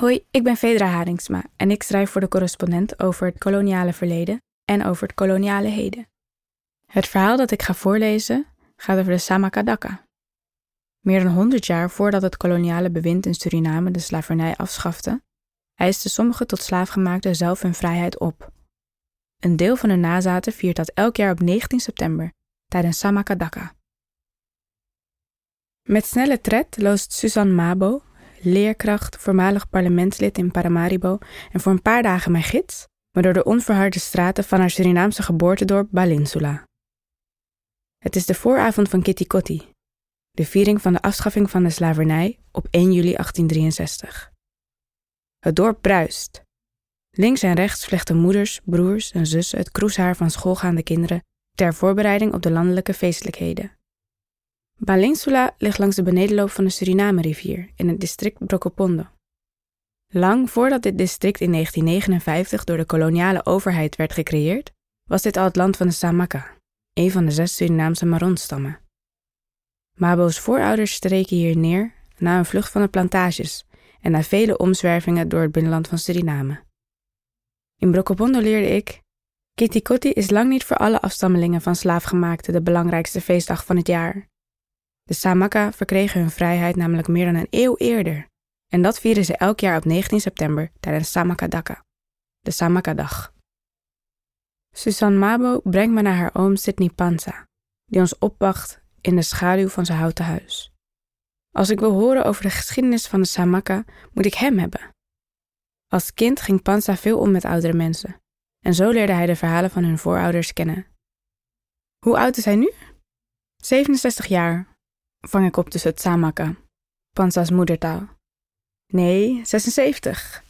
Hoi, ik ben Fedra Haringsma en ik schrijf voor de correspondent over het koloniale verleden en over het koloniale heden. Het verhaal dat ik ga voorlezen gaat over de Samakadaka. Meer dan 100 jaar voordat het koloniale bewind in Suriname de slavernij afschafte, eisten sommige tot slaafgemaakten zelf hun vrijheid op. Een deel van hun nazaten viert dat elk jaar op 19 september tijdens Samakadaka. Met snelle tred loost Suzanne Mabo, leerkracht, voormalig parlementslid in Paramaribo en voor een paar dagen mijn gids, maar door de onverharde straten van haar Surinaamse geboortedorp Balinsula. Het is de vooravond van Kitty Kotti, de viering van de afschaffing van de slavernij op 1 juli 1863. Het dorp bruist. Links en rechts vlechten moeders, broers en zussen het kroeshaar van schoolgaande kinderen ter voorbereiding op de landelijke feestelijkheden. Balinsula ligt langs de benedenloop van de Suriname-rivier in het district Brokopondo. Lang voordat dit district in 1959 door de koloniale overheid werd gecreëerd, was dit al het land van de Samaka, een van de zes Surinaamse Maronstammen. Mabo's voorouders streken hier neer na een vlucht van de plantages en na vele omzwervingen door het binnenland van Suriname. In Brokopondo leerde ik: Kitikoti is lang niet voor alle afstammelingen van slaafgemaakten de belangrijkste feestdag van het jaar. De Samaka verkregen hun vrijheid namelijk meer dan een eeuw eerder. En dat vieren ze elk jaar op 19 september tijdens Samakadaka, de Samakadag. Susan Mabo brengt me naar haar oom Sidney Panza, die ons opwacht in de schaduw van zijn houten huis. Als ik wil horen over de geschiedenis van de Samaka, moet ik hem hebben. Als kind ging Panza veel om met oudere mensen, en zo leerde hij de verhalen van hun voorouders kennen. Hoe oud is hij nu? 67 jaar, vang ik op tussen het Samaka, Pansa's moedertaal. Nee, 76,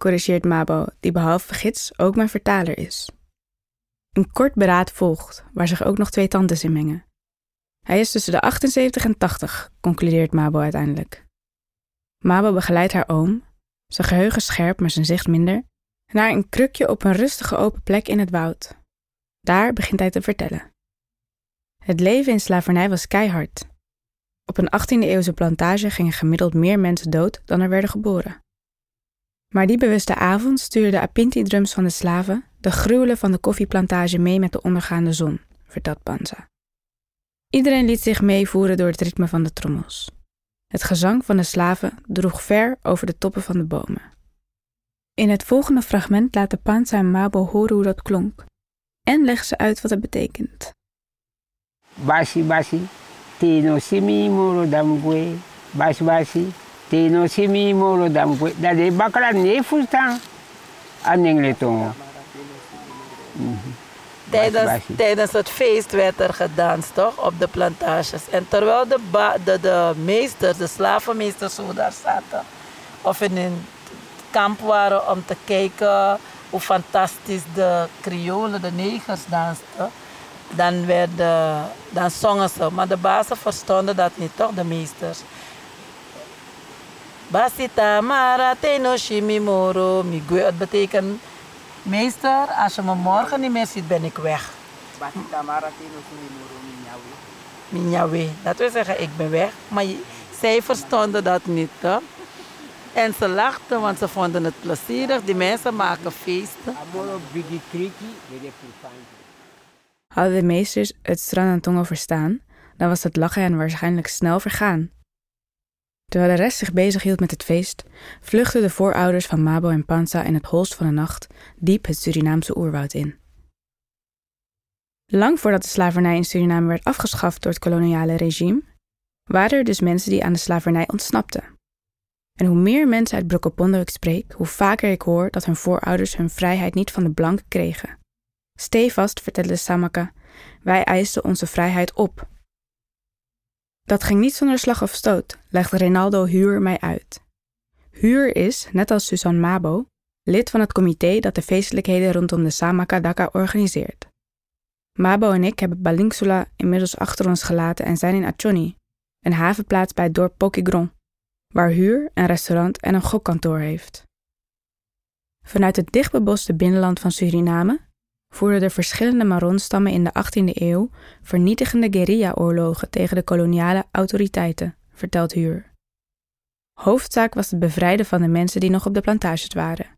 corrigeert Mabo, die behalve gids ook mijn vertaler is. Een kort beraad volgt, waar zich ook nog twee tantes in mengen. Hij is tussen de 78 en 80, concludeert Mabo uiteindelijk. Mabo begeleidt haar oom, zijn geheugen scherp, maar zijn zicht minder, naar een krukje op een rustige open plek in het woud. Daar begint hij te vertellen. Het leven in slavernij was keihard. Op een 18e-eeuwse plantage gingen gemiddeld meer mensen dood dan er werden geboren. Maar die bewuste avond stuurden de apinti-drums van de slaven de gruwelen van de koffieplantage mee met de ondergaande zon, vertelt Panza. Iedereen liet zich meevoeren door het ritme van de trommels. Het gezang van de slaven droeg ver over de toppen van de bomen. In het volgende fragment laten Panza en Mabo horen hoe dat klonk en leggen ze uit wat het betekent. Basi basi, teno simi moro dambwe, basi basi, teno simi moro dambwe. Dat is bakra nee verstaan. Aan tongo. Tijdens, tijdens het feest werd er gedanst, toch? Op de plantages. En terwijl de, de, de meesters, de slavenmeesters zo daar zaten, of in een kamp waren om te kijken hoe fantastisch de Creolen, de negers dansten, dan, werden, dan zongen ze. Maar de bazen verstonden dat niet, toch? De meesters. Basita mara teno shimimoro migwe. Het betekent Meester, als je me morgen niet meer ziet, ben ik weg. Minyawe. Dat wil zeggen, ik ben weg. Maar zij verstonden dat niet. Hè? En ze lachten, want ze vonden het plezierig. Die mensen maken feesten. Hadden de meesters het strand en tongen verstaan, dan was het lachen hen waarschijnlijk snel vergaan. Terwijl de rest zich bezighield met het feest, vluchtten de voorouders van Mabo en Pansa in het holst van de nacht diep het Surinaamse oerwoud in. Lang voordat de slavernij in Suriname werd afgeschaft door het koloniale regime, waren er dus mensen die aan de slavernij ontsnapten. En hoe meer mensen uit Brokopondo ik spreek, hoe vaker ik hoor dat hun voorouders hun vrijheid niet van de blanken kregen. Stevast, vertelde Samaka, wij eisten onze vrijheid op dat ging niet zonder slag of stoot, legt Rinaldo Huur mij uit. Huur is, net als Susan Mabo, lid van het comité dat de feestelijkheden rondom de Samakadaka organiseert. Mabo en ik hebben Balingsula inmiddels achter ons gelaten en zijn in Achoni, een havenplaats bij het dorp Pokigron, waar Huur een restaurant en een gokkantoor heeft. Vanuit het dichtbeboste binnenland van Suriname voerden de verschillende Maronstammen in de 18e eeuw vernietigende guerrilla-oorlogen tegen de koloniale autoriteiten, vertelt Huur. Hoofdzaak was het bevrijden van de mensen die nog op de plantages waren.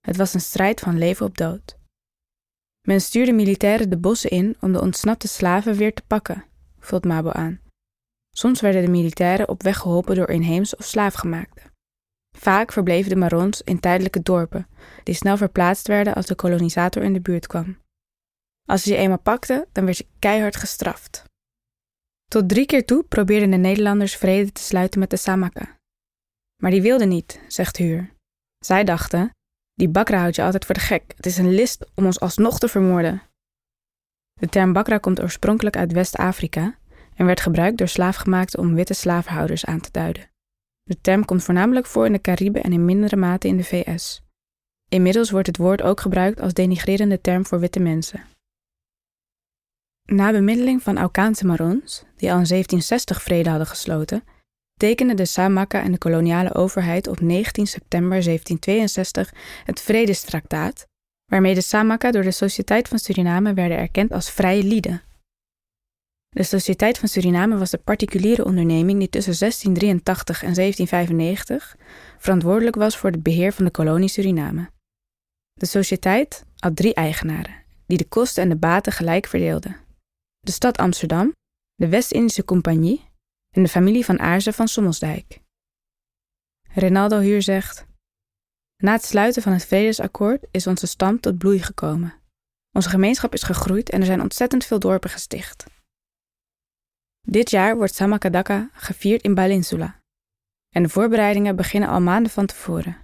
Het was een strijd van leven op dood. Men stuurde militairen de bossen in om de ontsnapte slaven weer te pakken, vult Mabo aan. Soms werden de militairen op weg geholpen door inheemse of slaafgemaakten. Vaak verbleven de Marons in tijdelijke dorpen, die snel verplaatst werden als de kolonisator in de buurt kwam. Als ze je eenmaal pakten, dan werd je keihard gestraft. Tot drie keer toe probeerden de Nederlanders vrede te sluiten met de Samaka. Maar die wilden niet, zegt Huur. Zij dachten: die bakra houdt je altijd voor de gek. Het is een list om ons alsnog te vermoorden. De term bakra komt oorspronkelijk uit West-Afrika en werd gebruikt door slaafgemaakten om witte slavenhouders aan te duiden. De term komt voornamelijk voor in de Cariben en in mindere mate in de VS. Inmiddels wordt het woord ook gebruikt als denigrerende term voor witte mensen. Na bemiddeling van Aukaanse Marons, die al in 1760 vrede hadden gesloten, tekenden de Samaka en de koloniale overheid op 19 september 1762 het Vredestraktaat, waarmee de Samaka door de Sociëteit van Suriname werden erkend als vrije lieden. De Sociëteit van Suriname was de particuliere onderneming die tussen 1683 en 1795 verantwoordelijk was voor het beheer van de kolonie Suriname. De sociëteit had drie eigenaren, die de kosten en de baten gelijk verdeelden. De stad Amsterdam, de West-Indische Compagnie en de familie van Aarzen van Sommelsdijk. Renaldo Huur zegt: Na het sluiten van het Vredesakkoord is onze stam tot bloei gekomen. Onze gemeenschap is gegroeid en er zijn ontzettend veel dorpen gesticht. Dit jaar wordt Samakadaka gevierd in Balinsula. En de voorbereidingen beginnen al maanden van tevoren.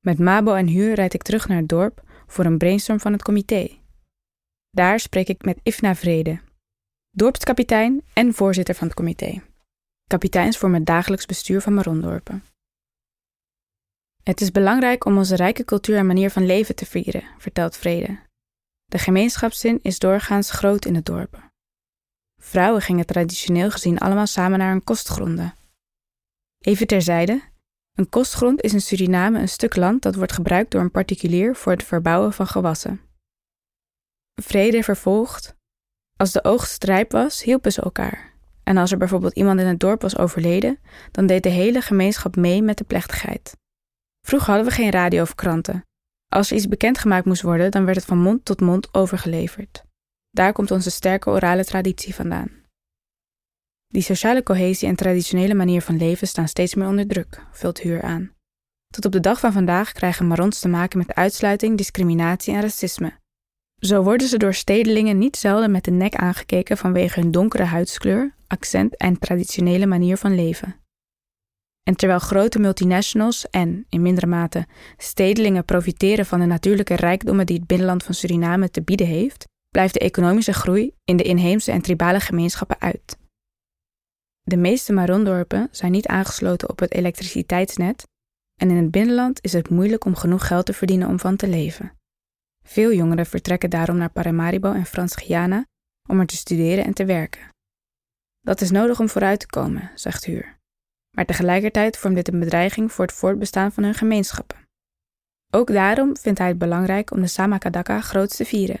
Met Mabo en Huur rijd ik terug naar het dorp voor een brainstorm van het comité. Daar spreek ik met Ifna Vrede, dorpskapitein en voorzitter van het comité. Kapiteins vormen het dagelijks bestuur van Marondorpen. Het is belangrijk om onze rijke cultuur en manier van leven te vieren, vertelt Vrede. De gemeenschapszin is doorgaans groot in het dorpen. Vrouwen gingen traditioneel gezien allemaal samen naar hun kostgronden. Even terzijde, een kostgrond is in Suriname een stuk land dat wordt gebruikt door een particulier voor het verbouwen van gewassen. Vrede vervolgt. Als de oogst rijp was, hielpen ze elkaar. En als er bijvoorbeeld iemand in het dorp was overleden, dan deed de hele gemeenschap mee met de plechtigheid. Vroeger hadden we geen radio of kranten. Als er iets bekendgemaakt moest worden, dan werd het van mond tot mond overgeleverd. Daar komt onze sterke orale traditie vandaan. Die sociale cohesie en traditionele manier van leven staan steeds meer onder druk, vult Huur aan. Tot op de dag van vandaag krijgen Marons te maken met uitsluiting, discriminatie en racisme. Zo worden ze door stedelingen niet zelden met de nek aangekeken vanwege hun donkere huidskleur, accent en traditionele manier van leven. En terwijl grote multinationals en, in mindere mate, stedelingen profiteren van de natuurlijke rijkdommen die het binnenland van Suriname te bieden heeft, blijft de economische groei in de inheemse en tribale gemeenschappen uit. De meeste Marondorpen zijn niet aangesloten op het elektriciteitsnet en in het binnenland is het moeilijk om genoeg geld te verdienen om van te leven. Veel jongeren vertrekken daarom naar Paramaribo en Frans-Guyana om er te studeren en te werken. Dat is nodig om vooruit te komen, zegt Huur. Maar tegelijkertijd vormt dit een bedreiging voor het voortbestaan van hun gemeenschappen. Ook daarom vindt hij het belangrijk om de Samakadaka groot te vieren,